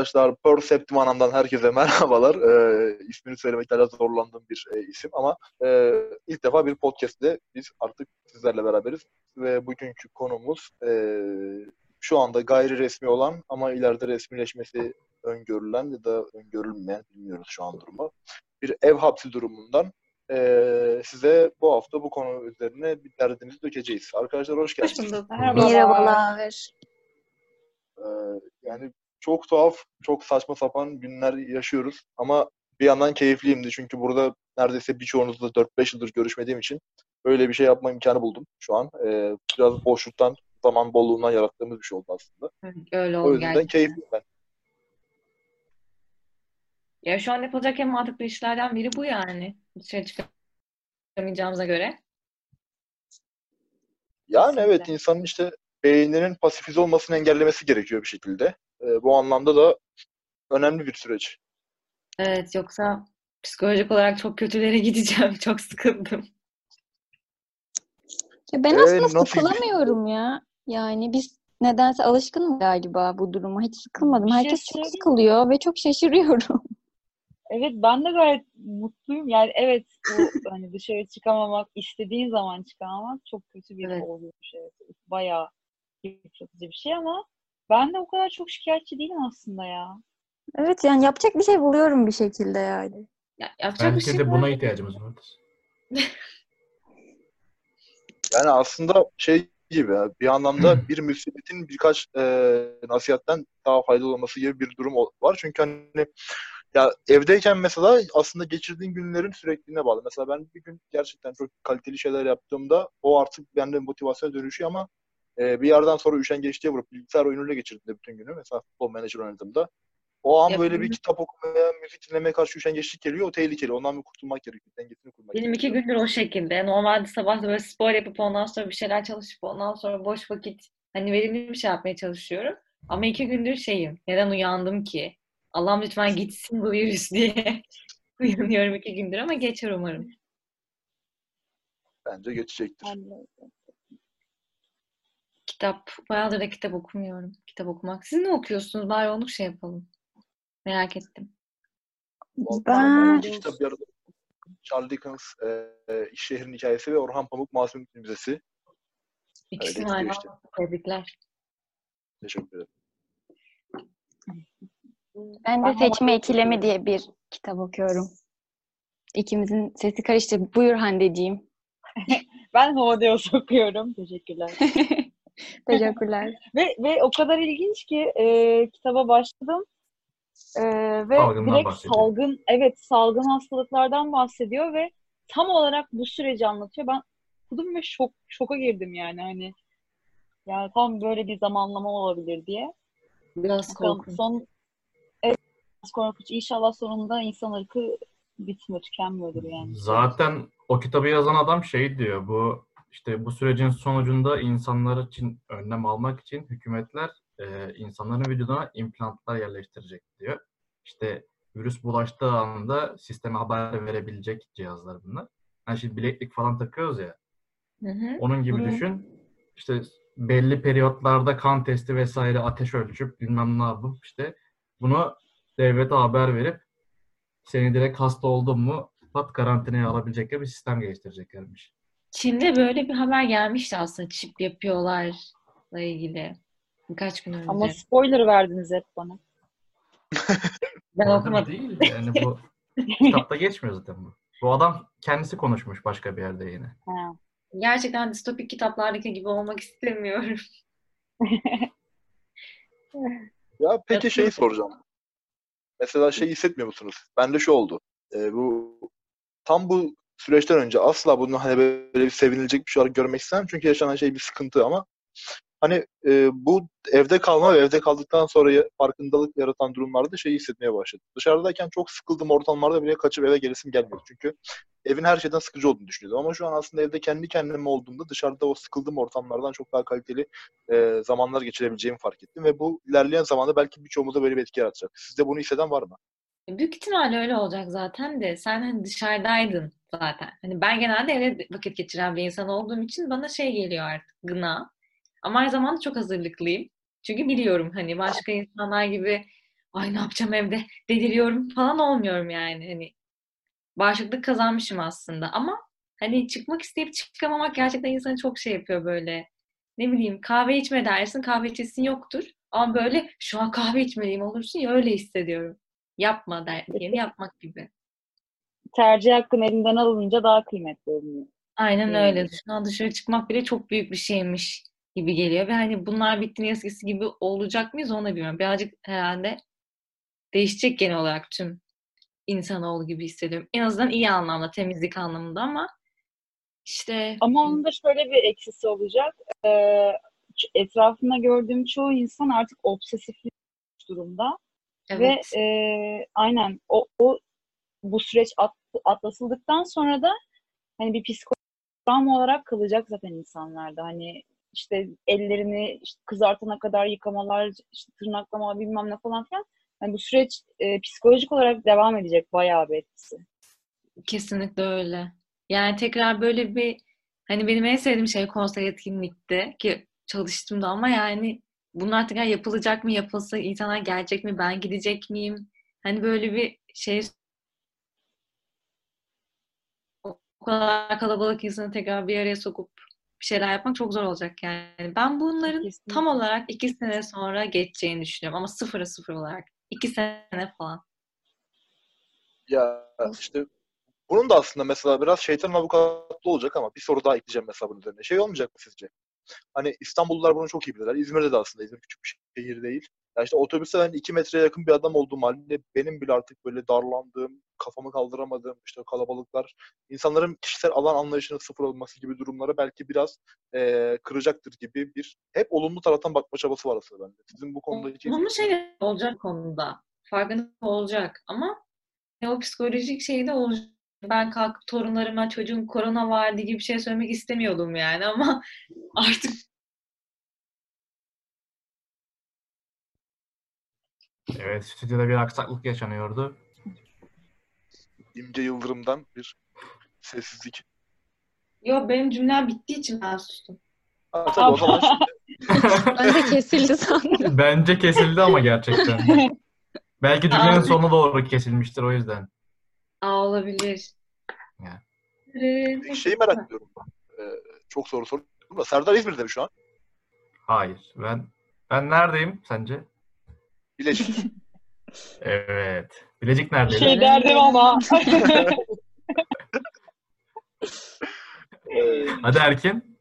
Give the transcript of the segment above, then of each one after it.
arkadaşlar Percept Manam'dan herkese merhabalar. Ee, ismini söylemekte biraz zorlandığım bir e, isim ama e, ilk defa bir podcast'te biz artık sizlerle beraberiz. Ve bugünkü konumuz e, şu anda gayri resmi olan ama ileride resmileşmesi öngörülen ya da öngörülmeyen bilmiyoruz şu an durumu. Bir ev hapsi durumundan e, size bu hafta bu konu üzerine bir derdimizi dökeceğiz. Arkadaşlar hoş geldiniz. Hoş bulduk. Merhabalar. Ee, yani çok tuhaf, çok saçma sapan günler yaşıyoruz. Ama bir yandan keyifliyimdi. Çünkü burada neredeyse birçoğunuzla 4-5 yıldır görüşmediğim için böyle bir şey yapma imkanı buldum şu an. Ee, biraz boşluktan, zaman bolluğundan yarattığımız bir şey oldu aslında. Öyle O oldu yüzden gerçekten. keyifliyim ben. Ya şu an yapılacak en mantıklı işlerden biri bu yani. Dışarı çıkamayacağımıza göre. Yani evet Kesinlikle. insanın işte beyninin pasifize olmasını engellemesi gerekiyor bir şekilde. Ee, bu anlamda da önemli bir süreç. Evet yoksa psikolojik olarak çok kötülere gideceğim. Çok sıkıldım. Ya ben Ee, aslında nasıl sıkılamıyorum ya. Yani biz nedense alışkınım galiba bu duruma. Hiç sıkılmadım. Bir şey Herkes çok sıkılıyor ve çok şaşırıyorum. Evet ben de gayet mutluyum. Yani evet bu hani dışarı çıkamamak, istediğin zaman çıkamamak çok kötü bir Evet. oluyormuş. Evet. Bayağı yıpratıcı bir şey ama ben de o kadar çok şikayetçi değilim aslında ya. Evet yani yapacak bir şey buluyorum bir şekilde yani. Ya, yapacak bir Belki şey de yok. buna ihtiyacımız var. Yani aslında şey gibi ya, bir anlamda bir musibetin birkaç e, nasihatten daha faydalı olması gibi bir durum var. Çünkü hani ya evdeyken mesela aslında geçirdiğin günlerin sürekliliğine bağlı. Mesela ben bir gün gerçekten çok kaliteli şeyler yaptığımda o artık bende motivasyona dönüşüyor ama e, bir yerden sonra üşengeçliğe vurup bilgisayar oyunuyla geçirdiğimde bütün günü mesela futbol menajer oynadığımda o an Ya böyle bir kitap okumaya, müzik dinlemeye karşı üşengeçlik geliyor. O tehlikeli. Ondan bir kurtulmak gerekiyor. Dengesini kurmak Benim iki gerekiyor. gündür o şekilde. Normalde sabah da böyle spor yapıp ondan sonra bir şeyler çalışıp ondan sonra boş vakit hani verimli bir şey yapmaya çalışıyorum. Ama iki gündür şeyim. Neden uyandım ki? Allah'ım lütfen gitsin bu virüs diye. Uyanıyorum iki gündür ama geçer umarım. Bence geçecektir. De- Kitap, bayağıdır da kitap okumuyorum. Kitap okumak. Siz ne okuyorsunuz? Bari onu şey yapalım. Merak ettim. Ben kitap Charles Dickens e, e, İş Şehrin Hikayesi ve Orhan Pamuk Masum Müzesi. İkisini gidiyor aynı işte. tebrikler. Teşekkür ederim. ben de Seçme Hava İkilemi diye bir kitap okuyorum. İkimizin sesi karıştı. Buyur Hande'ciğim. Ben Homodeus okuyorum. Teşekkürler. Teşekkürler. Ve ve o kadar ilginç ki e, kitaba başladım. E, ve Salgından direkt bahsediyor. salgın, evet salgın hastalıklardan bahsediyor ve tam olarak bu süreci anlatıyor. Ben okudum ve şok şoka girdim yani hani yani tam böyle bir zamanlama olabilir diye. Biraz korkunç. son evet, biraz korkunç. İnşallah sonunda insan ırkı bitmiyor, tükenmiyordur yani. Zaten o kitabı yazan adam şey diyor. Bu işte bu sürecin sonucunda insanlar için önlem almak için hükümetler e, insanların vücuduna implantlar yerleştirecek diyor. İşte virüs bulaştığı anda sisteme haber verebilecek cihazlar bunlar. Hani şimdi bileklik falan takıyoruz ya. Hı hı. Onun gibi Hı. düşün. İşte belli periyotlarda kan testi vesaire ateş ölçüp bilmem ne yapıp işte bunu devlete haber verip seni direkt hasta oldun mu pat karantinaya alabilecekleri bir sistem geliştireceklermiş. Çin'de böyle bir haber gelmişti aslında çip yapıyorlarla ilgili. Birkaç gün önce. Ama spoiler verdiniz hep bana. Ben okumadım. Değil yani bu kitapta geçmiyor zaten bu. Bu adam kendisi konuşmuş başka bir yerde yine. Ha. Gerçekten distopik kitaplardaki gibi olmak istemiyorum. Ya peki şeyi soracağım. Mesela şey hissetmiyor musunuz? Bende şu oldu. Ee, bu tam bu süreçten önce asla bunu hani böyle bir sevinilecek bir şey olarak görmek istemem. Çünkü yaşanan şey bir sıkıntı ama hani e, bu evde kalma ve evde kaldıktan sonra farkındalık yaratan durumlarda şeyi hissetmeye başladım. Dışarıdayken çok sıkıldığım ortamlarda bile kaçıp eve gelesim gelmiyordu. Çünkü evin her şeyden sıkıcı olduğunu düşünüyordum. Ama şu an aslında evde kendi kendime olduğumda dışarıda o sıkıldığım ortamlardan çok daha kaliteli e, zamanlar geçirebileceğimi fark ettim. Ve bu ilerleyen zamanda belki birçoğumuza böyle bir etki yaratacak. Sizde bunu hisseden var mı? Büyük ihtimalle öyle olacak zaten de sen hani dışarıdaydın zaten. Hani ben genelde evde vakit geçiren bir insan olduğum için bana şey geliyor artık gına. Ama aynı zamanda çok hazırlıklıyım. Çünkü biliyorum hani başka insanlar gibi ay ne yapacağım evde deliriyorum falan olmuyorum yani. Hani bağışıklık kazanmışım aslında ama hani çıkmak isteyip çıkamamak gerçekten insanı çok şey yapıyor böyle. Ne bileyim kahve içme dersin kahve içesin yoktur. Ama böyle şu an kahve içmeliyim olursun ya öyle hissediyorum. Yapma der, diyeni yapmak gibi. Tercih hakkın elinden alınınca daha kıymetli oluyor. Aynen Hmm. öyle. Dışına dışarı çıkmak bile çok büyük bir şeymiş gibi geliyor. Ve hani bunlar bittiğinde eskisi gibi olacak mıyız onu bilmiyorum. Birazcık herhalde değişecek genel olarak tüm insanoğlu gibi hissediyorum. En azından iyi anlamda, temizlik anlamında ama işte Ama onun da şöyle bir eksisi olacak. Ee, etrafında gördüğüm çoğu insan artık obsesiflik durumda. evet. Ve e, aynen o, o bu süreç at, atlatıldıktan sonra da hani bir psikolojik olarak kalacak zaten insanlarda. Hani işte ellerini işte kızartana kadar yıkamalar, işte tırnaklama bilmem ne falan filan. Hani bu süreç e, psikolojik olarak devam edecek bayağı bir etkisi. Kesinlikle öyle. Yani tekrar böyle bir hani benim en sevdiğim şey konser etkinlikti ki çalıştım da ama yani bunlar tekrar yapılacak mı yapılsa insanlar gelecek mi ben gidecek miyim? Hani böyle bir şey o kadar kalabalık insanı tekrar bir araya sokup bir şeyler yapmak çok zor olacak yani. Ben bunların Kesinlikle. tam olarak iki sene sonra geçeceğini düşünüyorum ama sıfıra sıfır olarak. iki sene falan. Ya işte bunun da aslında mesela biraz şeytanın avukatlı olacak ama bir soru daha ekleyeceğim mesela bunun üzerine. Şey olmayacak mı sizce? Hani İstanbullular bunu çok iyi bilirler. İzmir'de de aslında İzmir küçük bir şehir değil. Ya işte otobüste ben iki metreye yakın bir adam olduğum halde benim bile artık böyle darlandığım, kafamı kaldıramadığım işte kalabalıklar, insanların kişisel alan anlayışının sıfır olması gibi durumlara belki biraz eee, kıracaktır gibi bir hep olumlu taraftan bakma çabası var aslında bende. Sizin bu konuda hiç Olumlu şeyler olacak konuda. Farkında olacak ama o psikolojik şey de olacak. Ben kalkıp torunlarıma çocuğun korona vardı gibi bir şey söylemek istemiyordum yani ama artık Evet, stüdyoda bir aksaklık yaşanıyordu. İmce Yıldırım'dan bir sessizlik. Yo benim cümlem bittiği için ben sustum. Ha, tabii o zaman şimdi Ben de kesildi sandım. Bence kesildi ama gerçekten. Belki cümlenin Abi. sonu doğru kesilmiştir o yüzden. Aa olabilir. Ya. Ee, şeyi merak ediyorum ben. Eee, çok soru sordum da Serdar İzmir'de mi şu an? Hayır. Ben ben neredeyim sence? Bilecik. Evet. Bilecik neredeydi? Şey derdim ama. Eee, Hadi Erkin.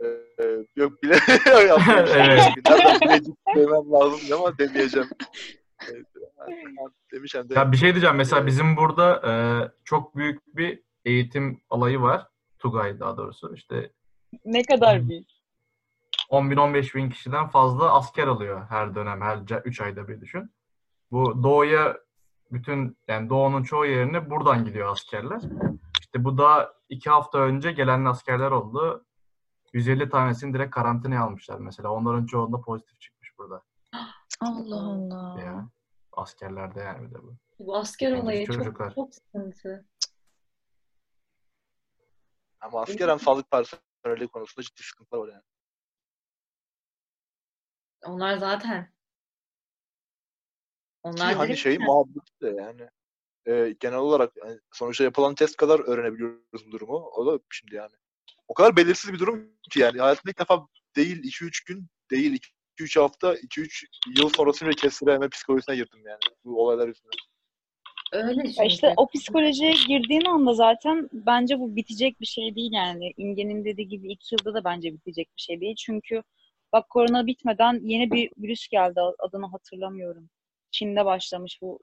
eee, yok bile. Evet. Bilecik demem lazım ama demeyeceğim. Evet, Demiş hem de. Ya bir şey diyeceğim. Mesela bizim burada e, çok büyük bir eğitim alayı var. Tugay daha doğrusu. İşte ne kadar büyük. 10 bin 15 bin kişiden fazla asker alıyor her dönem, her 3 ayda bir düşün. Bu doğuya bütün yani doğunun çoğu yerine buradan gidiyor askerler. İşte bu da iki hafta önce gelen askerler oldu. 150 tanesini direkt karantinaya almışlar mesela. Onların çoğunda pozitif çıkmış burada. Allah Allah. Ya. Askerlerde yani bir de bu. Bu asker Yani olayı çok, çok sıkıntı. Ama asker hem sağlık personeli konusunda ciddi sıkıntılar var yani. Onlar zaten. Ki Onlar hani direkt- şey muhabbeti de yani e, genel olarak yani sonuçta yapılan test kadar öğrenebiliyoruz bu durumu. O da şimdi yani. O kadar belirsiz bir durum ki yani. Hayatımda ilk defa değil 2-3 gün değil 2-3 hafta 2-3 yıl sonrasını kestireme psikolojisine girdim yani. Bu olaylar yüzünden. öyle çünkü. işte o psikolojiye girdiğin anda zaten bence bu bitecek bir şey değil yani. İnge'nin dediği gibi iki yılda da bence bitecek bir şey değil. Çünkü bak korona bitmeden yeni bir virüs geldi. Adını hatırlamıyorum. Çin'de başlamış bu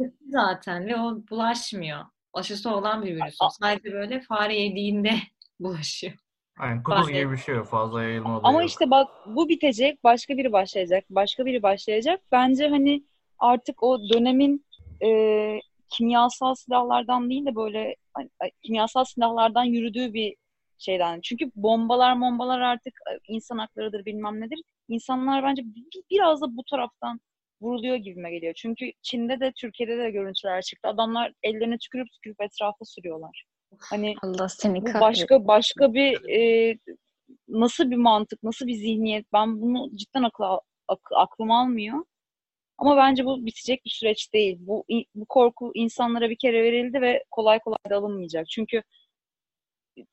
bitti zaten ve o bulaşmıyor. Aşısı olan bir virüs. Sadece böyle fare yediğinde bulaşıyor. Aynen kuduz gibi bir şey yok. Fazla yayılma Ama yok. işte bak bu bitecek, başka biri başlayacak, başka biri başlayacak. Bence hani artık o dönemin e, kimyasal silahlardan değil de böyle hani, kimyasal silahlardan yürüdüğü bir şeyden. Çünkü bombalar bombalar artık e, insan haklarıdır bilmem nedir. İnsanlar bence bir- biraz da bu taraftan vuruluyor gibime geliyor. Çünkü Çin'de de Türkiye'de de görüntüler çıktı. Adamlar ellerine tükürüp tükürüp etrafa sürüyorlar. Hani Allah seni bu başka başka bir e, nasıl bir mantık, nasıl bir zihniyet? Ben bunu cidden akla, ak- aklım almıyor. Ama bence bu bitecek bir süreç değil. Bu bu korku insanlara bir kere verildi ve kolay kolay da alınmayacak. Çünkü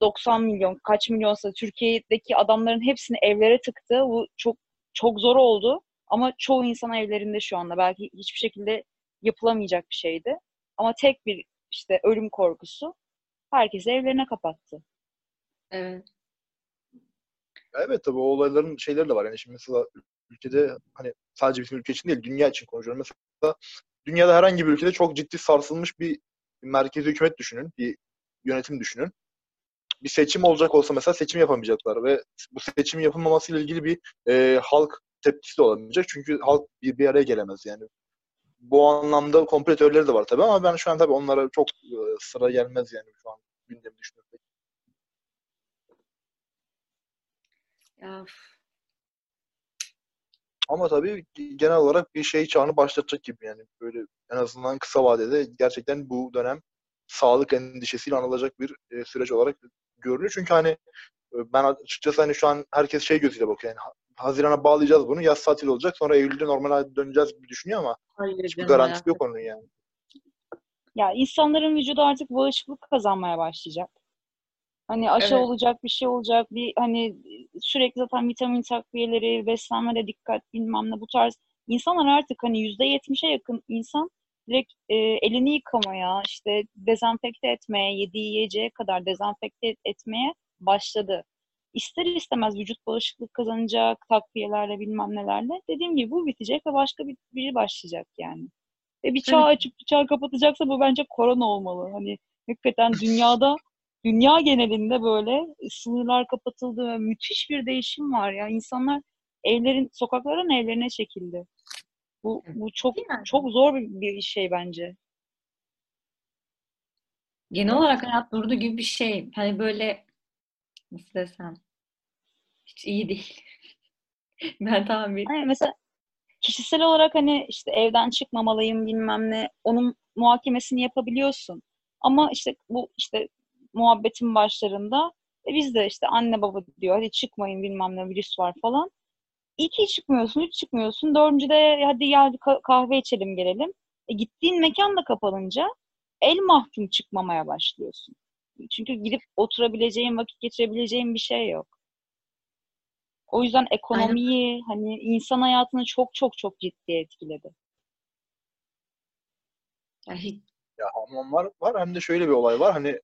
90 milyon, kaç milyonsa Türkiye'deki adamların hepsini evlere tıktı. Bu çok çok zor oldu. Ama çoğu insan evlerinde şu anda. Belki hiçbir şekilde yapılamayacak bir şeydi. Ama tek bir işte ölüm korkusu herkesi evlerine kapattı. Evet. Evet tabii o olayların şeyleri de var. Yani şimdi mesela ülkede hani sadece bizim ülke için değil dünya için konuşuyorum. Mesela dünyada herhangi bir ülkede çok ciddi sarsılmış bir merkezi hükümet düşünün. Bir yönetim düşünün. Bir seçim olacak olsa mesela seçim yapamayacaklar ve bu seçimin yapılmaması ile ilgili bir e, halk tepkisi de olamayacak. Çünkü halk bir, bir araya gelemez yani. Bu anlamda teorileri de var tabii ama ben şu an tabii onlara çok e, sıra gelmez yani şu an gündemi düşünüyorum. Ya, Ama tabii genel olarak bir şey çağını başlatacak gibi yani böyle en azından kısa vadede gerçekten bu dönem sağlık endişesiyle anılacak bir e, süreç olarak görünüyor. Çünkü hani e, ben açıkçası hani şu an herkes şey gözüyle bakıyor. Yani Haziran'a bağlayacağız bunu. Yaz tatil olacak. Sonra Eylül'de normal döneceğiz gibi düşünüyor ama hayır hiçbir garantisi yok onun yani. Ya insanların vücudu artık bağışıklık kazanmaya başlayacak. Hani aşı Evet. olacak, bir şey olacak, bir hani sürekli zaten vitamin takviyeleri, beslenmede dikkat bilmem ne bu tarz. İnsanlar artık hani yüzde yetmişe yakın insan direkt e, elini yıkamaya, işte dezenfekte etmeye, yediği yiyeceğe kadar dezenfekte etmeye başladı. İster istemez vücut bağışıklık kazanacak takviyelerle bilmem nelerle. Dediğim gibi bu bitecek ve başka bir biri başlayacak yani. Ve bir çağ açıp bir çağ kapatacaksa bu bence korona olmalı. Hani hakikaten dünyada dünya genelinde böyle sınırlar kapatıldı ve müthiş bir değişim var ya. İnsanlar evlerin sokakların evlerine çekildi. Bu bu çok çok zor bir, bir şey bence. Genel olarak hayat durdu gibi bir şey. Hani böyle nasıl desem hiç iyi değil. Ben bir Hani mesela kişisel olarak hani işte evden çıkmamalıyım bilmem ne onun muhakemesini yapabiliyorsun. Ama işte bu işte muhabbetin başlarında e biz de işte anne baba diyor hadi çıkmayın bilmem ne virüs var falan. İki çıkmıyorsun, üç çıkmıyorsun. Dördüncüde hadi gel bir ka- kahve içelim gelelim. E gittiğin mekan da kapanınca el mahkum çıkmamaya başlıyorsun. Çünkü gidip oturabileceğin, vakit geçirebileceğin bir şey yok. O yüzden ekonomiyi, hani insan hayatını çok çok çok ciddi etkiledi. ya Ya hamam var, var hem de şöyle bir olay var. Hani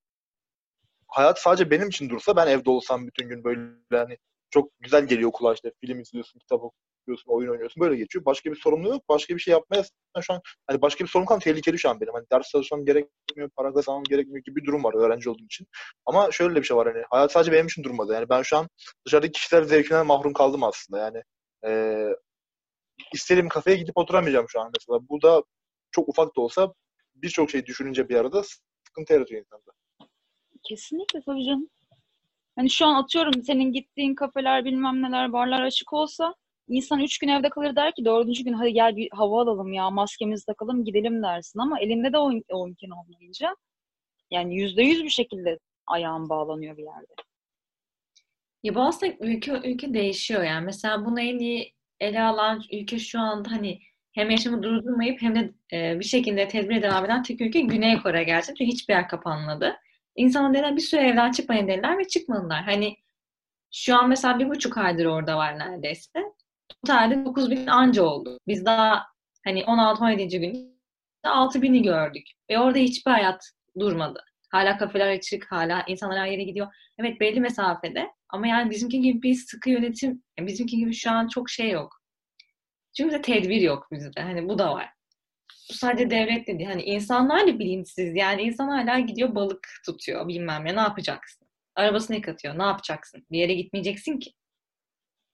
hayat sadece benim için dursa ben evde olsam bütün gün böyle hani çok güzel geliyor kulağa işte film izliyorsun, kitap okuyorsun, oyun oynuyorsun böyle geçiyor. Başka bir sorumluluğu yok. Başka bir şey yapmaya şu an hani başka bir sorumluluk tehlikeli şu an benim. Hani ders çalışmam gerekmiyor, para kazanmam gerekmiyor gibi bir durum var öğrenci olduğum için. Ama şöyle bir şey var hani hayat sadece benim için durmadı. Yani ben şu an dışarıdaki kişiler zevkinden mahrum kaldım aslında. Yani eee istediğim kafeye gidip oturamayacağım şu an mesela. Bu da çok ufak da olsa birçok şey düşününce bir arada sıkıntı yaratıyor insanda. Kesinlikle tabii canım. Hani şu an atıyorum senin gittiğin kafeler bilmem neler barlar açık olsa insan üç gün evde kalır der ki dördüncü gün hadi gel bir hava alalım ya maskemizi takalım gidelim dersin ama elinde de o, o imkan olmayınca yani yüzde yüz bir şekilde ayağın bağlanıyor bir yerde. Ya bu ülke ülke değişiyor yani. Mesela bunu en iyi ele alan ülke şu anda hani hem yaşamı durdurmayıp hem de e, bir şekilde tedbire devam eden tek ülke Güney Kore gerçekten. Çünkü hiçbir yer kapanmadı. İnsanlar dediler bir süre evden çıkmayın dediler ve çıkmadılar. Hani şu an mesela bir buçuk aydır orada var neredeyse. Totalde 9 bin anca oldu. Biz daha hani 16-17. gün 6 bini gördük. Ve orada hiçbir hayat durmadı. Hala kafeler açık, hala insanlar her yere gidiyor. Evet belli mesafede ama yani bizimki gibi bir sıkı yönetim, yani bizimki gibi şu an çok şey yok. Çünkü de tedbir yok bizde. Hani bu da var. Sadece devlet de değil. Hani insanlar da bilinçsiz. Yani insan hala gidiyor balık tutuyor bilmem ne. Ne yapacaksın? Arabasını yıkatıyor. Ne yapacaksın? Bir yere gitmeyeceksin ki.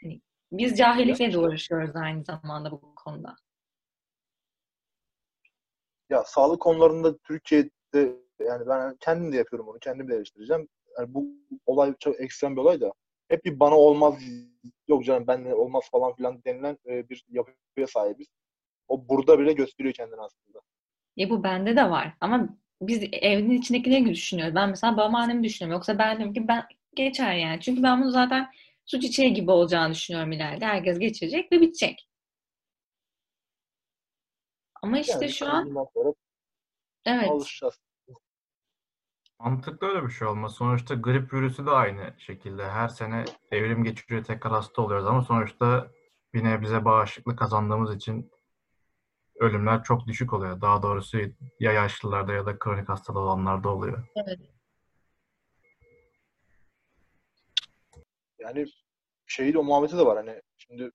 Hani biz cahillikle de uğraşıyoruz aynı zamanda bu konuda. Ya sağlık konularında Türkiye'de yani ben kendim de yapıyorum onu. Kendim de eleştireceğim. Yani bu olay çok ekstrem bir olay da hep bir bana olmaz yok canım benle olmaz falan filan denilen e, bir yapıya sahibiz. O burada bile gösteriyor kendini aslında. E bu bende de var. Ama biz evin içindekileri düşünüyoruz. Ben mesela babam annemi düşünüyorum. Yoksa ben diyorum ki ben geçer yani. Çünkü ben bunu zaten su çiçeği gibi olacağını düşünüyorum ileride. Herkes geçirecek ve bitecek. Ama işte Yani şu an evet. alışacağız. Mantıklı öyle bir şey olmaz. Sonuçta grip virüsü de aynı şekilde. Her sene evrim geçiriyor, tekrar hasta oluyoruz ama sonuçta bir nebze bağışıklık kazandığımız için ölümler çok düşük oluyor. Daha doğrusu ya yaşlılarda ya da kronik hastalığı olanlarda oluyor. Yani şeyi de o muhabbeti de var hani şimdi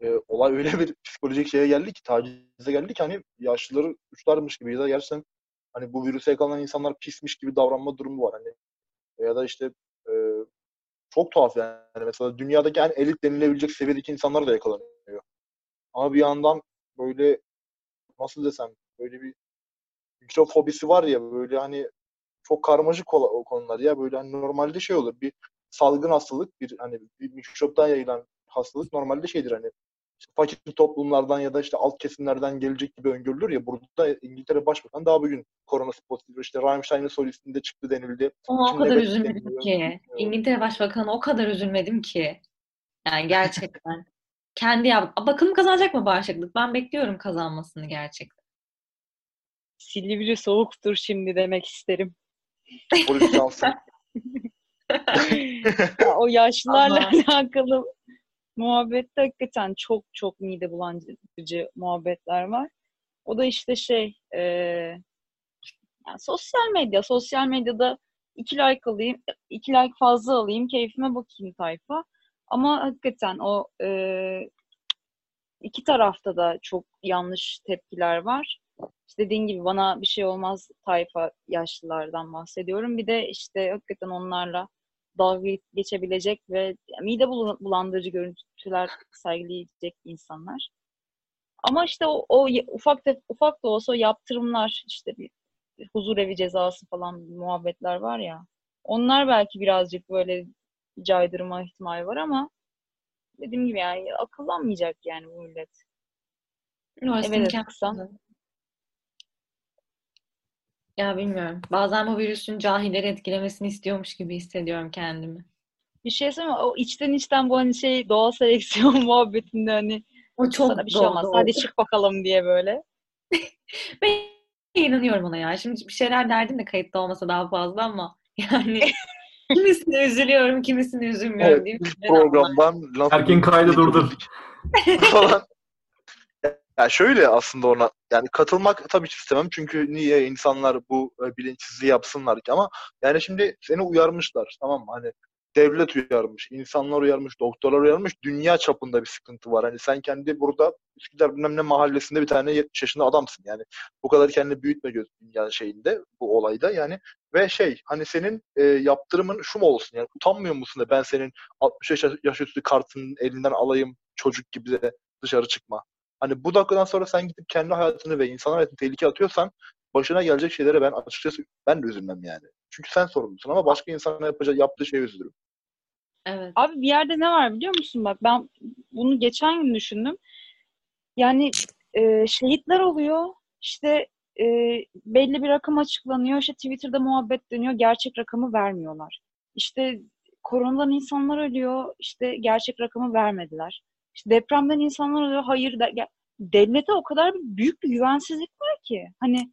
e, olay öyle bir psikolojik şeye geldi ki tacize geldi ki hani yaşlıları uçlarmış gibi ya da gerçekten hani bu virüse yakalanan insanlar pismiş gibi davranma durumu var hani ya da işte e, çok tuhaf yani mesela dünyadaki en elit denilebilecek seviyedeki insanlar da yakalanıyor. Ama bir yandan böyle nasıl desem böyle bir mikrofobisi var ya böyle hani çok karmaşık o, konular ya böyle hani normalde şey olur bir salgın hastalık bir hani bir mikroptan yayılan hastalık normalde şeydir hani işte fakir toplumlardan ya da işte alt kesimlerden gelecek gibi öngörülür ya burada İngiltere Başbakanı daha bugün korona pozitif işte Rammstein'in solistinde çıktı denildi. Ona o kadar üzülmedim deniliyor. ki. İngiltere Başbakanı o kadar üzülmedim ki. Yani gerçekten. Kendi yap. Bakalım kazanacak mı bağışıklık? Ben bekliyorum kazanmasını gerçekten. Silivri soğuktur şimdi demek isterim. Johnson. Ya o yaşlılarla Ama- alakalı muhabbette hakikaten çok çok mide bulandırıcı muhabbetler var. O da işte şey e, yani sosyal medya. Sosyal medyada iki like alayım, iki like fazla alayım, keyfime bakayım tayfa. Ama hakikaten o e, iki tarafta da çok yanlış tepkiler var. İşte dediğin gibi bana bir şey olmaz tayfa yaşlılardan bahsediyorum. Bir de işte hakikaten onlarla dalga geçebilecek ve mide bulandırıcı görüntüler sergileyecek insanlar. Ama işte o, o ufak da ufak da olsa o yaptırımlar işte bir huzur evi cezası falan muhabbetler var ya. Onlar belki birazcık böyle caydırma ihtimali var ama dediğim gibi yani akıllanmayacak yani bu millet. Kendisi. kısa. Ya bilmiyorum. Bazen bu virüsün cahilleri etkilemesini istiyormuş gibi hissediyorum kendimi. Bir şey söyleyeyim mi? O içten içten bu hani şey doğal seleksiyon muhabbetinde hani O çok sana bir şey doğru olmaz. oldu. Hadi çık bakalım diye böyle. Ben inanıyorum ona ya. Şimdi bir şeyler derdim de kayıtta olmasa daha fazla ama yani kimisine üzülüyorum, kimisine üzülmüyorum Evet, diye. ilk programdan laf Erkin kaydı durdur. falan. Ya şöyle aslında ona yani katılmak tabii ki istemem çünkü niye insanlar bu e, bilinçsizliği yapsınlar ki ama yani şimdi seni uyarmışlar tamam mı? Hani devlet uyarmış, insanlar uyarmış, doktorlar uyarmış, dünya çapında bir sıkıntı var. Hani sen kendi burada Üsküdar bilmem ne mahallesinde bir tane 70 yaşında adamsın yani. Bu kadar kendini büyütme göz dünya şeyinde bu olayda yani ve şey hani senin e, yaptırımın şu mu olsun yani utanmıyor musun da ben senin 60 yaş, yaş üstü kartının elinden alayım çocuk gibi de dışarı çıkma. Hani bu dakikadan sonra sen gidip kendi hayatını ve insanlar hayatını tehlikeye atıyorsan başına gelecek şeylere ben açıkçası ben de üzülmem yani. Çünkü sen sorumlusun ama başka insana yapacağı, yaptığı şeye üzülürüm. Evet. Abi bir yerde ne var biliyor musun? Bak ben bunu geçen gün düşündüm. Yani e, şehitler oluyor. İşte e, belli bir rakam açıklanıyor. İşte Twitter'da muhabbet dönüyor. Gerçek rakamı vermiyorlar. İşte koronadan insanlar ölüyor. İşte gerçek rakamı vermediler. İşte depremden insanlar ölüyor. Hayır. De, ya- devlete o kadar büyük bir güvensizlik var ki. Hani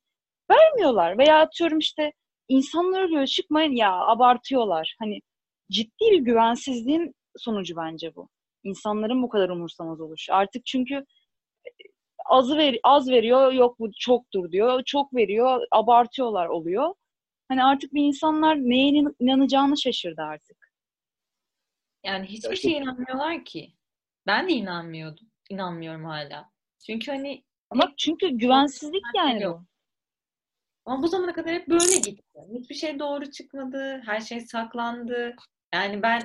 vermiyorlar. Veya atıyorum işte insanlar ölüyor. Çıkmayın ya abartıyorlar. Hani ciddi bir güvensizliğin sonucu bence bu. İnsanların bu kadar umursamaz oluşu. Artık çünkü e, azı ver, az veriyor, yok bu çoktur diyor. Çok veriyor, abartıyorlar oluyor. Hani artık bir insanlar neye inan- inanacağını şaşırdı artık. Yani hiçbir işte- şeye inanmıyorlar ki. Ben de inanmıyordum. İnanmıyorum hala. Çünkü hani Ama çünkü güvensizlik yani bu. ama bu zamana kadar hep böyle gitti. Hiçbir şey doğru çıkmadı. Her şey saklandı. Yani ben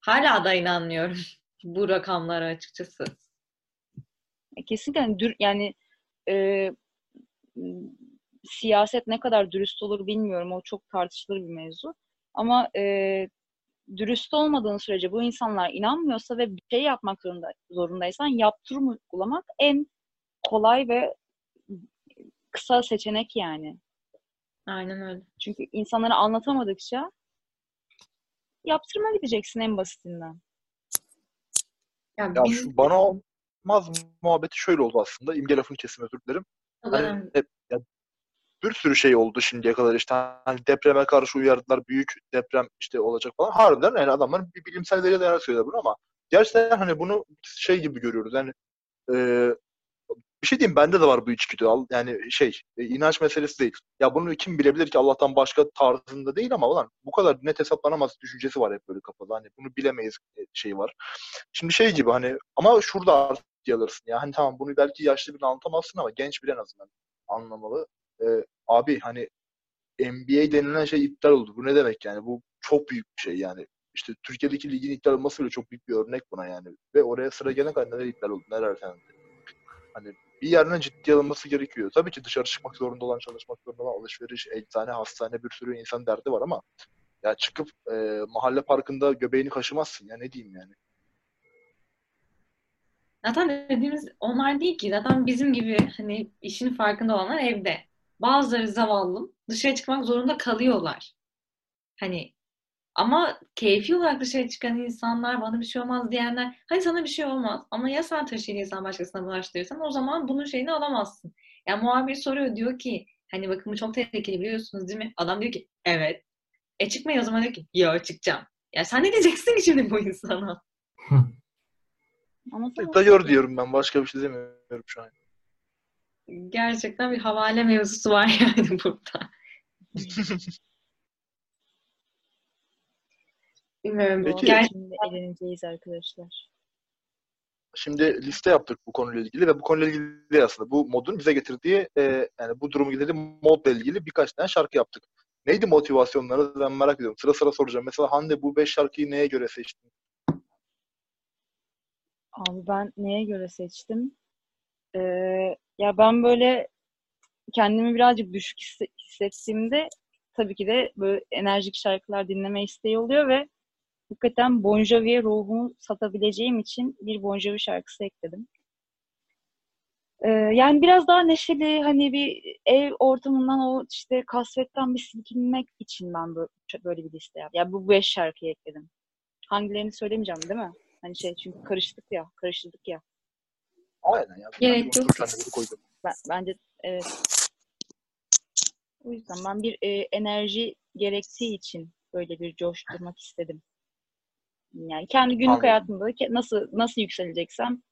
hala da inanmıyorum bu rakamlara açıkçası. E, Kesinlikle dür- yani e, siyaset ne kadar dürüst olur bilmiyorum. O çok tartışılır bir mevzu. Ama e, dürüst olmadığın sürece bu insanlar inanmıyorsa ve bir şey yapmak zorunda zorundaysan yaptırım uygulamak en kolay ve kısa seçenek yani. Aynen öyle. Çünkü insanlara anlatamadıkça yaptırıma gideceksin en basitinden. Ya Ya şu bana çıkmaz muhabbeti şöyle oldu aslında. İmge lafını kesin özür dilerim. Hani hep, ya, bir sürü şey oldu şimdiye kadar işte hani depreme karşı uyardılar büyük deprem işte olacak falan. Harbiden yani adamlar bir bilimsel veriye dayanarak söylüyorlar bunu ama gerçekten hani bunu şey gibi görüyoruz. Yani e, bir şey diyeyim bende de var bu içgüdü. Yani şey e, inanç meselesi değil. Ya bunu kim bilebilir ki Allah'tan başka tarzında değil ama ulan bu kadar net hesaplanamaz düşüncesi var hep böyle kafada. Hani bunu bilemeyiz şey var. Şimdi şey gibi hani ama şurada artık alırsın ya. Hani tamam bunu belki yaşlı birine anlatamazsın ama genç biri en azından anlamalı. Ee, abi hani NBA denilen şey iptal oldu. Bu ne demek yani? Bu çok büyük bir şey yani. İşte Türkiye'deki ligin iptal olması bile çok büyük bir örnek buna yani. Ve oraya sıra gelene kadar neler iptal oldu, neler ertelendi. Hani bir yerden ciddiye alınması gerekiyor. Tabii ki dışarı çıkmak zorunda olan, çalışmak zorunda olan alışveriş, eczane, hastane bir sürü insan derdi var ama ya çıkıp e, mahalle parkında göbeğini kaşımazsın ya ne diyeyim yani. Zaten dediğimiz onlar değil ki. Zaten bizim gibi hani işin farkında olanlar evde. Bazıları zavallım dışarı çıkmak zorunda kalıyorlar. Hani ama keyfi olarak dışarı çıkan insanlar bana bir şey olmaz diyenler hani sana bir şey olmaz ama ya sen taşıyıcıysan başkasına bulaştırırsan o zaman bunun şeyini alamazsın. Ya muhabir soruyor diyor ki hani bakın bu çok tehlikeli biliyorsunuz değil mi? Adam diyor ki evet. E çıkmayın o zaman diyor ki yo çıkacağım. Ya sen ne diyeceksin ki şimdi bu insana? Dayıyor diyorum ben. Başka bir şey demiyorum şu an. Gerçekten bir havale mevzusu var yani burada. Bilmiyorum. Peki. Ger- Şimdi eğleneceğiz arkadaşlar. Şimdi liste yaptık bu konuyla ilgili ve bu konuyla ilgili değil aslında bu modun bize getirdiği e, yani bu durumu getirdiği modla ilgili birkaç tane şarkı yaptık. Neydi motivasyonları ben merak ediyorum. Sıra sıra soracağım. Mesela Hande bu beş şarkıyı neye göre seçtin? Abi ben neye göre seçtim? Ee, ya ben böyle kendimi birazcık düşük hisse- hissettiğimde tabii ki de böyle enerjik şarkılar dinleme isteği oluyor ve hakikaten Bon Jovi'ye ruhumu satabileceğim için bir Bon Jovi şarkısı ekledim. Ee, yani biraz daha neşeli hani bir ev ortamından o işte kasvetten bir silkinmek için ben böyle, bir liste yaptım. Ya bu beş şarkıyı ekledim. Hangilerini söylemeyeceğim değil mi? Hani şey çünkü karıştık ya, karıştırdık ya. Aynen ya. Gerek Ben yok. Ben, bence evet. O yüzden ben bir e, enerji gerektiği için böyle bir coşturmak istedim. Yani kendi günlük Anladım. hayatımda nasıl nasıl yükseleceksem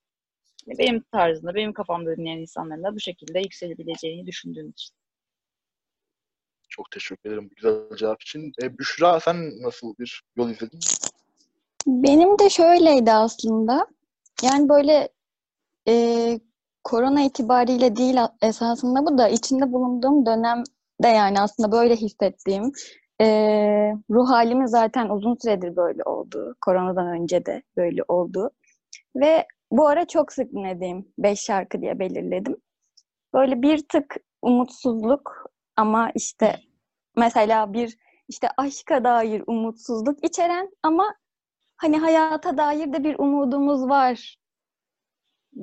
benim tarzımda, benim kafamda dinleyen insanların da bu şekilde yükselebileceğini düşündüğüm için. Çok teşekkür ederim bu güzel cevap için. E, Büşra sen nasıl bir yol izledin? Benim de şöyleydi aslında. Yani böyle e, korona itibariyle değil esasında bu da içinde bulunduğum dönemde yani aslında böyle hissettiğim e, ruh halimi zaten uzun süredir böyle oldu. Koronadan önce de böyle oldu. Ve bu ara çok sık dinlediğim beş şarkı diye belirledim. Böyle bir tık umutsuzluk ama işte mesela bir işte aşka dair umutsuzluk içeren ama hani hayata dair de bir umudumuz var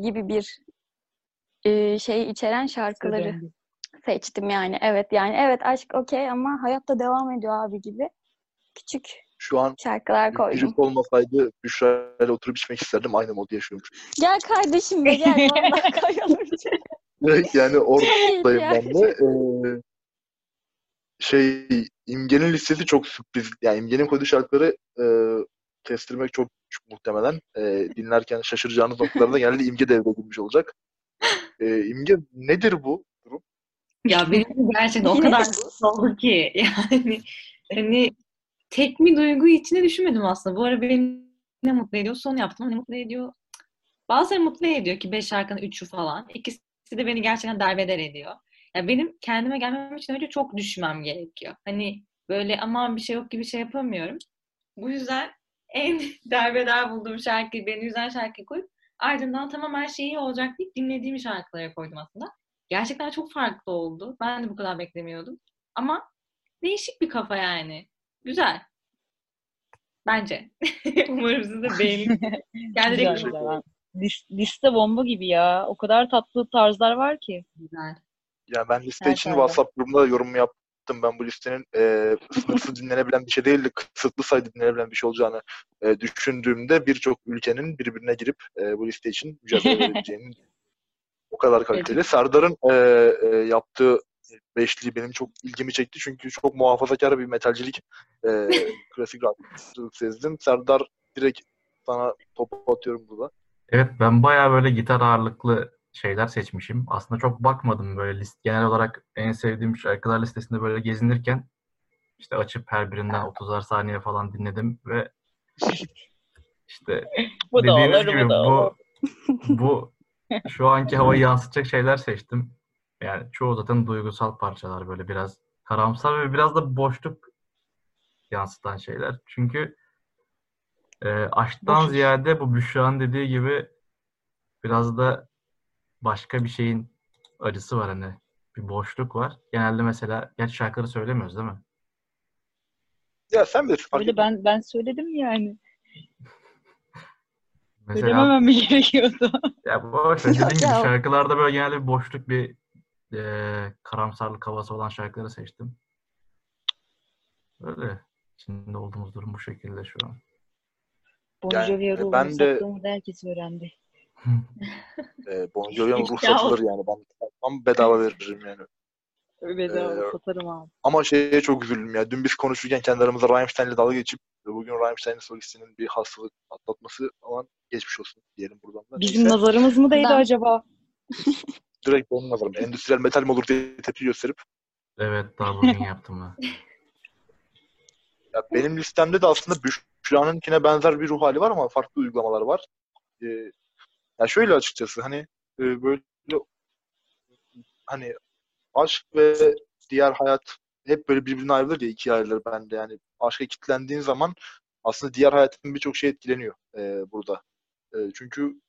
gibi bir e, şey içeren şarkıları seçtim yani. Evet yani evet aşk okey ama hayatta devam ediyor abi gibi küçük Şu an şarkılar koydum. Müzik olmasaydı Büşra ile oturup içmek isterdim. Aynı modu yaşıyormuş. Gel kardeşim be gel vallahi koyalım. Direkt yani oradayım ben de. Ee, şey İmge'nin listesi çok sürpriz. Yani İmge'nin koyduğu şarkıları e, kestirmek çok muhtemelen. E, dinlerken şaşıracağınız noktalarda genelde İmge devreye girmiş olacak. E, İmge nedir bu? Ya benim gerçekten o kadar oldu ki yani hani tek bir duygu içine düşünmedim aslında. Bu ara beni ne mutlu ediyor? Son yaptım ne mutlu ediyor? Bazıları mutlu ediyor ki beş şarkının üçü falan. İkisi de beni gerçekten derbeder ediyor. Ya benim kendime gelmem için önce çok düşmem gerekiyor. Hani böyle aman bir şey yok gibi şey yapamıyorum. Bu yüzden en derbeder bulduğum şarkıyı, beni üzen şarkıyı koyup ardından tamam her şey iyi olacak deyip dinlediğim şarkılara koydum aslında. Gerçekten çok farklı oldu. Ben de bu kadar beklemiyordum. Ama değişik bir kafa yani. Güzel. Bence. Umarım siz de beğenirsiniz. Yani Güzel, direkt güzel. Lis- liste bomba gibi ya. O kadar tatlı tarzlar var ki. güzel. Ya ben liste Her için tarzda. WhatsApp grubunda yorum yap yaptım. Ben bu listenin e, sınırsız dinlenebilen bir şey değil de kısıtlı sayıda dinlenebilen bir şey olacağını e, düşündüğümde birçok ülkenin birbirine girip e, bu liste için mücadele verebileceğini o kadar kaliteli. Serdar'ın e, e, yaptığı beşli benim çok ilgimi çekti çünkü çok muhafazakar bir metalcilik e, klasik rockçılık sezdim. Serdar direkt sana topu atıyorum burada. Evet ben bayağı böyle gitar ağırlıklı şeyler seçmişim. Aslında çok bakmadım böyle list genel olarak en sevdiğim şarkılar listesinde böyle gezinirken işte açıp her birinden 30'ar saniye falan dinledim ve işte Bu da dediğiniz olur, gibi bu da olur. bu bu şu anki havayı yansıtacak şeyler seçtim. Yani çoğu zaten duygusal parçalar böyle biraz karamsar ve biraz da boşluk yansıtan şeyler. Çünkü e, aşktan Boşuz. ziyade bu Büşra'nın dediği gibi biraz da başka bir şeyin acısı var hani. Bir boşluk var. Genelde mesela gerçi şarkıları söylemiyoruz değil mi? Ya sen bilir. fark Öyle ben ben söyledim yani. Mesela Söylememem mi gerekiyordu? ya boş ver. Dediğim gibi şarkılarda böyle genelde bir boşluk bir e, karamsarlık havası olan şarkıları seçtim. Öyle. İçinde olduğumuz durum bu şekilde şu an. Bon Jovi'ye ruhumu ben de- herkes öğrendi. E, Bon Jovi'nin ruh satılır yani. Ben tam bedava veririm yani. Bedava Ee, satarım abi. Ama şeye çok üzüldüm ya. Dün biz konuşurken kendi aramızda Rammstein'le dalga geçip bugün Rammstein'in solistinin bir hastalık atlatması aman geçmiş olsun diyelim buradan da. Bizim Neyse, nazarımız mı değdi Ben- acaba? direkt benim nazarım. Endüstriyel metal mi olur diye tepki gösterip Evet daha bugün yaptım ben. Ya benim listemde de aslında Büşra'nınkine benzer bir ruh hali var ama farklı uygulamalar var. Ee, ya şöyle açıkçası hani e, böyle hani aşk ve diğer hayat hep böyle birbirine ayrılır ya ikiye ayrılır bende yani aşka kilitlendiğin zaman aslında diğer hayatın birçok şey etkileniyor e, burada. E, çünkü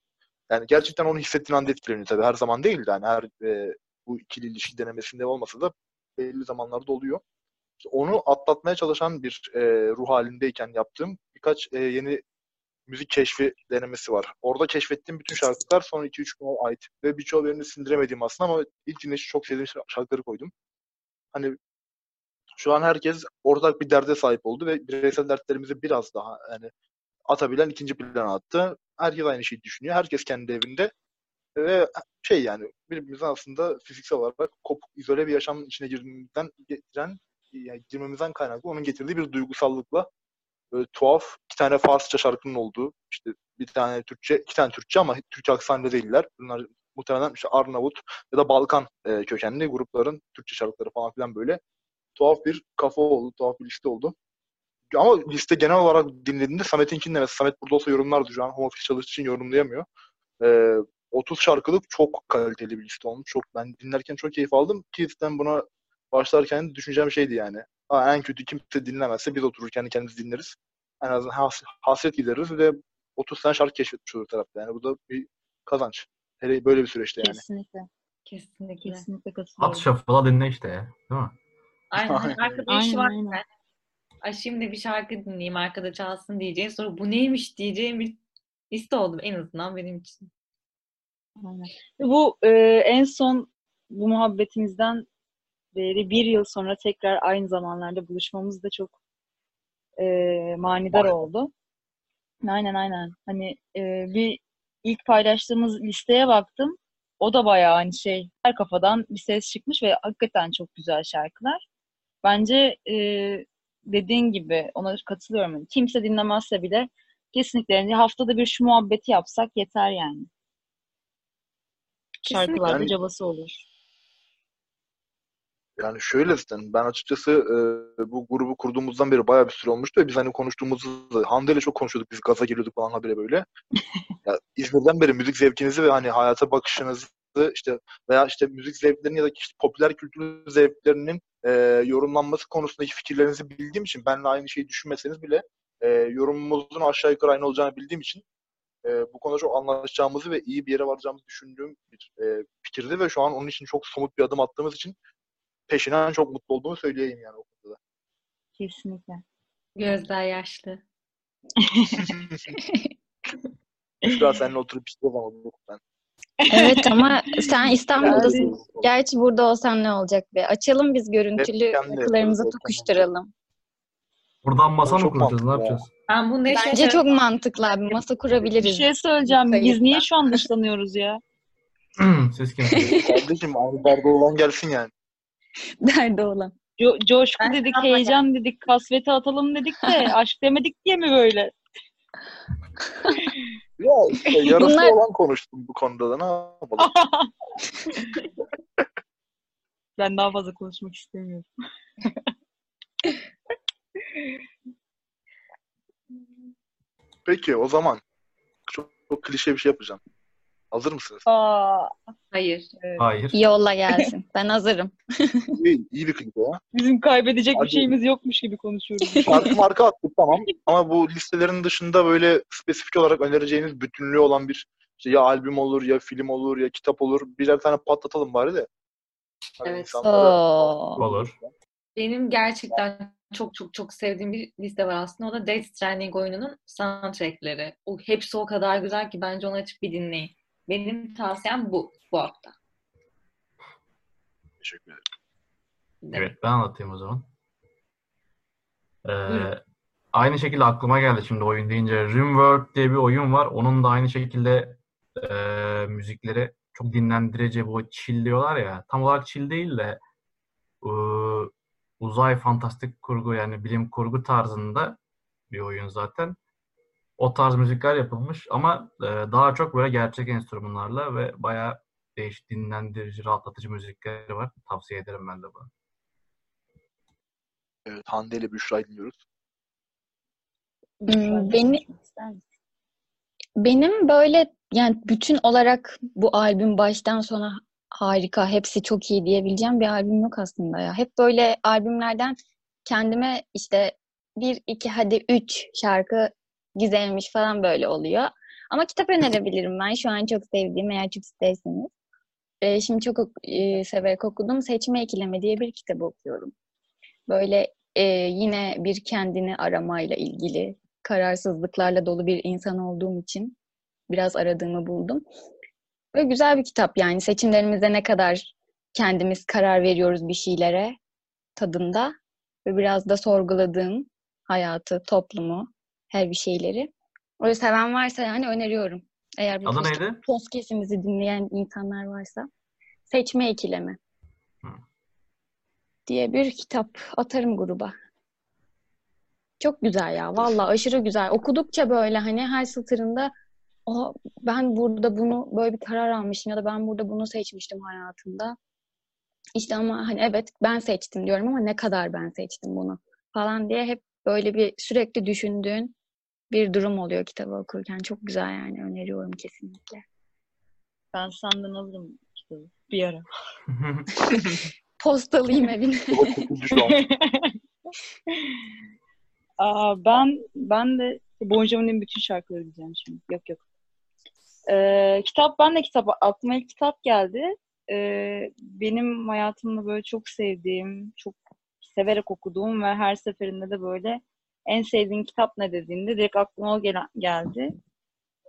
yani gerçekten onu hissettiğin anda etkileniyor tabii her zaman değil de yani her e, bu ikili ilişki denemesinde olmasa da belli zamanlarda oluyor. İşte onu atlatmaya çalışan bir e, ruh halindeyken yaptığım birkaç e, yeni müzik keşfi denemesi var. Orada keşfettiğim bütün şarkılar son 2-3 güne ait. Ve birçoğu de sindiremediğim aslında ama ilk dinleyişi çok sevdiğim şarkıları koydum. Hani şu an herkes ortak bir derde sahip oldu ve bireysel dertlerimizi biraz daha yani atabilen ikinci plana attı. Herkes aynı şeyi düşünüyor. Herkes kendi evinde ve şey yani birbirimizden aslında fiziksel olarak kopuk, izole bir yaşamın içine girmemizden getiren yani girmemizden kaynaklı onun getirdiği bir duygusallıkla böyle tuhaf iki tane Farsça şarkının olduğu işte bir tane Türkçe iki tane Türkçe ama Türkçe aksanlı değiller. Bunlar muhtemelen işte Arnavut ya da Balkan e, kökenli grupların Türkçe şarkıları falan filan böyle tuhaf bir kafa oldu, tuhaf bir liste oldu. Ama liste genel olarak dinlediğinde Samet'inkini de mesela Samet burada olsa yorumlardı şu an home office çalıştığı için yorumlayamıyor. Ee, 30 şarkılık çok kaliteli bir liste olmuş. Çok ben dinlerken çok keyif aldım. Ki buna başlarken düşüneceğim şeydi yani. Ha, en kötü kimse dinlemezse biz oturur kendi kendimiz dinleriz. En azından has, hasret gideriz ve 30 tane şarkı keşfetmiş olur tarafta. Yani bu da bir kazanç. Hele böyle bir süreçte yani. Kesinlikle. Kesinlikle. Kesinlikle At katılıyorum. şafala dinle işte ya. Değil mi? Aynen. Aynen. arkada iş Aynen, var. aynen. Ay şimdi bir şarkı dinleyeyim arkada çalsın diyeceğin sonra bu neymiş diyeceğim bir liste oldu en azından benim için. Aynen. Bu e, en son bu muhabbetimizden beri bir yıl sonra tekrar aynı zamanlarda buluşmamız da çok e, manidar oldu. Aynen aynen. Hani e, bir ilk paylaştığımız listeye baktım. O da bayağı hani şey her kafadan bir ses çıkmış ve hakikaten çok güzel şarkılar. Bence e, dediğin gibi ona katılıyorum. Yani kimse dinlemezse bile kesinlikle yani haftada bir şu muhabbeti yapsak yeter yani. Şarkılarda Yani- cabası olur. Yani şöyle zaten ben açıkçası e, bu grubu kurduğumuzdan beri bayağı bir süre olmuştu ve biz hani konuştuğumuzda Hande ile çok konuşuyorduk. Biz gaza geliyorduk falan habire böyle. ya, İzmir'den beri müzik zevkinizi ve hani hayata bakışınızı işte veya işte müzik zevklerinin ya da işte popüler kültür zevklerinin e, yorumlanması konusundaki fikirlerinizi bildiğim için benle aynı şeyi düşünmeseniz bile e, yorumumuzun aşağı yukarı aynı olacağını bildiğim için e, bu konuda çok anlaşacağımızı ve iyi bir yere varacağımızı düşündüğüm bir e, fikirdi ve şu an onun için çok somut bir adım attığımız için peşinden çok mutlu olduğumu söyleyeyim yani o konuda. Kesinlikle. Gözler yaşlı. Büşra seninle oturup işte zaman ben. Evet ama sen İstanbul'dasın. Yani- Gerçi burada olsan ne olacak be? Açalım biz görüntülü webcam'le. tokuşturalım. Buradan masa mı kuracağız? Ne yapacağız? Ben bunu Bence yaşadım. çok mantıklı abi. Masa Bir kurabiliriz. şey söyleyeceğim. Biz niye şu an dışlanıyoruz ya? Siz kimsiniz? Kardeşim aynı barda olan gelsin yani. Derdi olan. Co- coşku Ben dedik, heyecan dedik, kasveti atalım dedik de aşk demedik diye mi böyle? Ya işte yarısı Bunlar- olan konuştum bu konuda da ne yapalım. Ben daha fazla konuşmak istemiyorum. Peki o zaman çok, çok klişe bir şey yapacağım. Hazır mısınız? Aa, Hayır. Hayır. Yolla gelsin. Ben hazırım. İyi, iyi bir klişe ya. bizim kaybedecek Hadi. bir şeyimiz yokmuş gibi konuşuyoruz. Şarkı marka attık tamam. Ama bu listelerin dışında böyle spesifik olarak önereceğiniz bütünlüğü olan bir işte ya albüm olur ya film olur ya kitap olur. Birer tane patlatalım bari de. Hani Evet. insanlara- Oo. Olur. Benim gerçekten çok çok çok sevdiğim bir liste var aslında. O da Death Stranding oyununun soundtrackleri. O, hepsi o kadar güzel ki bence onu açıp bir dinleyin. Benim tavsiyem bu bu hafta. Teşekkür ederim. Evet ben anlatayım o zaman. Ee, Buyurun. aynı şekilde aklıma geldi şimdi oyun deyince. Rimworld diye bir oyun var. Onun da aynı şekilde e, müzikleri çok dinlendirici bu chill diyorlar ya. Tam olarak chill değil de e, uzay fantastik kurgu yani bilim kurgu tarzında bir oyun zaten. O tarz müzikler yapılmış ama e, daha çok böyle gerçek enstrümanlarla ve bayağı değişik dinlendirici, rahatlatıcı müzikleri var. Tavsiye ederim ben de bunu. Evet, Hande ile Büşra'yı dinliyoruz. Hmm, beni- Benim böyle yani bütün olarak bu albüm baştan sona harika, hepsi çok iyi diyebileceğim bir albüm yok aslında ya. Hep böyle albümlerden kendime işte bir, iki, hadi üç şarkı güzelmiş falan böyle oluyor. Ama kitap önerebilirim ben. Şu an çok sevdiğim eğer çok isterseniz. Ee, şimdi çok ok- e, severek okudum. Seçme Ekileme diye bir kitap okuyorum. Böyle e, yine bir kendini aramayla ilgili kararsızlıklarla dolu bir insan olduğum için biraz aradığımı buldum. Ve güzel bir kitap yani seçimlerimizde ne kadar kendimiz karar veriyoruz bir şeylere tadında ve biraz da sorguladığım hayatı, toplumu, her bir şeyleri. Öyle seven varsa yani öneriyorum. Eğer bu Adı post- neydi? podcast'imizi dinleyen insanlar varsa Seçme Ikilemi Hı. diye bir kitap atarım gruba. Çok güzel ya. Vallahi aşırı güzel. Okudukça böyle hani her satırında Aa, ben burada bunu böyle bir karar almışım ya da ben burada bunu seçmiştim hayatımda. İşte ama hani evet ben seçtim diyorum ama ne kadar ben seçtim bunu falan diye hep böyle bir sürekli düşündüğün bir durum oluyor kitabı okurken. Çok güzel yani öneriyorum kesinlikle. Ben senden alırım kitabı bir ara. Postalayayım evine. Aa, ben ben de Bon Jovi'nin bütün şarkıları diyeceğim şimdi. Yok yok. Ee, kitap ben de kitap aklıma ilk kitap geldi. Ee, benim hayatımda böyle çok sevdiğim, çok severek okuduğum ve her seferinde de böyle en sevdiğin kitap ne dediğinde direkt aklıma o gelen, geldi.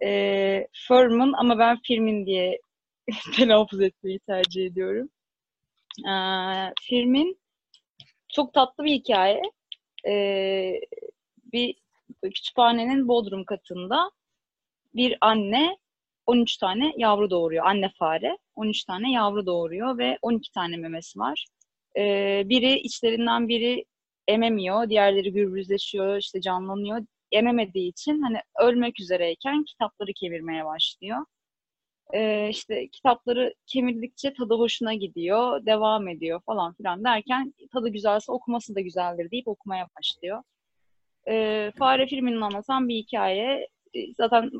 Ee, Furman ama ben Firmin diye telaffuz etmeyi tercih ediyorum. Ee, Firmin çok tatlı bir hikaye. Ee, bir kütüphanenin bodrum katında bir anne 13 tane yavru doğuruyor. Anne fare 13 tane yavru doğuruyor ve 12 tane memesi var. Ee, biri içlerinden biri ememiyor, diğerleri gürbüzleşiyor, işte canlanıyor. Ememediği için hani ölmek üzereyken kitapları kemirmeye başlıyor. Ee, işte kitapları kemirdikçe tadı hoşuna gidiyor, devam ediyor falan filan derken tadı güzelse okuması da güzeldir deyip okumaya başlıyor. Ee, Fare filminin anlatan bir hikaye. Ee, Zaten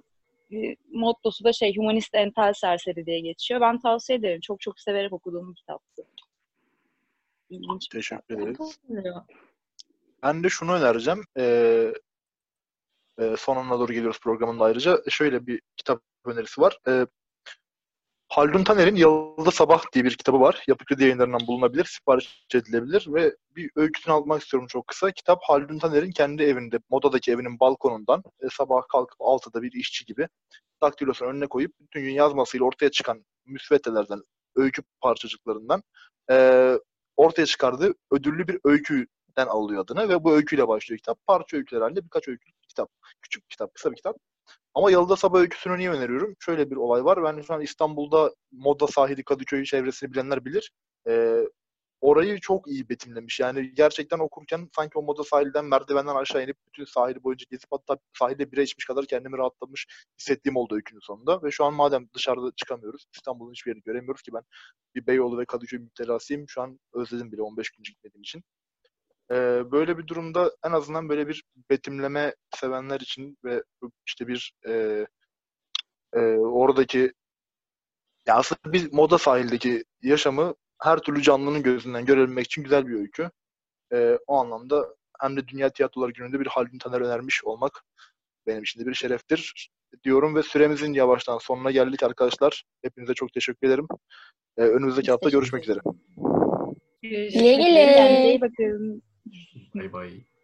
e, mottosu da şey humanist entel serseri diye geçiyor. Ben tavsiye ederim. Çok çok severek okuduğum bir kitaptı. İlginç. Teşekkür ederiz. Ben de şunu önereceğim. Ee, e, sonuna doğru geliyoruz programında ayrıca. Şöyle bir kitap önerisi var. Ee, Haldun Taner'in Yalıda Sabah diye bir kitabı var. Yapı Kredi yayınlarından bulunabilir, sipariş edilebilir ve bir öyküsünü almak istiyorum çok kısa. Kitap Haldun Taner'in kendi evinde, modadaki evinin balkonundan e, sabah kalkıp 6'da bir işçi gibi daktilosunu önüne koyup bütün gün yazmasıyla ortaya çıkan müsveddelerden öykü parçacıklarından e, ortaya çıkardığı ödüllü bir öyküden alıyor adını ve bu öyküyle başlıyor kitap. Parça öyküler halinde birkaç öykü kitap. Küçük bir kitap, kısa bir kitap. Ama Yalıda Sabah öyküsünü niye öneriyorum? Şöyle bir olay var. Ben şu an İstanbul'da Moda sahili Kadıköy çevresini bilenler bilir. Ee, orayı çok iyi betimlemiş. Yani gerçekten okurken sanki o Moda sahilden merdivenden aşağı inip bütün sahili boyunca gezip hatta sahilde bira içmiş kadar kendimi rahatlamış hissettiğim oldu öykünün sonunda. Ve şu an madem dışarıda çıkamıyoruz, İstanbul'un hiçbir yerini göremiyoruz ki ben bir Beyoğlu ve Kadıköy müptelasıyım. Şu an özledim bile 15 gün gitmediğim için. Ee, böyle bir durumda en azından böyle bir betimleme sevenler için ve işte bir e, e, oradaki ya aslında bir moda sahildeki yaşamı her türlü canlının gözünden görebilmek için güzel bir öykü. Ee, o anlamda hem de Dünya Tiyatrolar Günü'nde bir Haldun Taner önermiş olmak benim için de bir şereftir diyorum ve süremizin yavaştan sonuna geldik arkadaşlar. Hepinize çok teşekkür ederim. Ee, önümüzdeki hafta görüşmek üzere. Görüşürüz. Güle güle. 拜拜。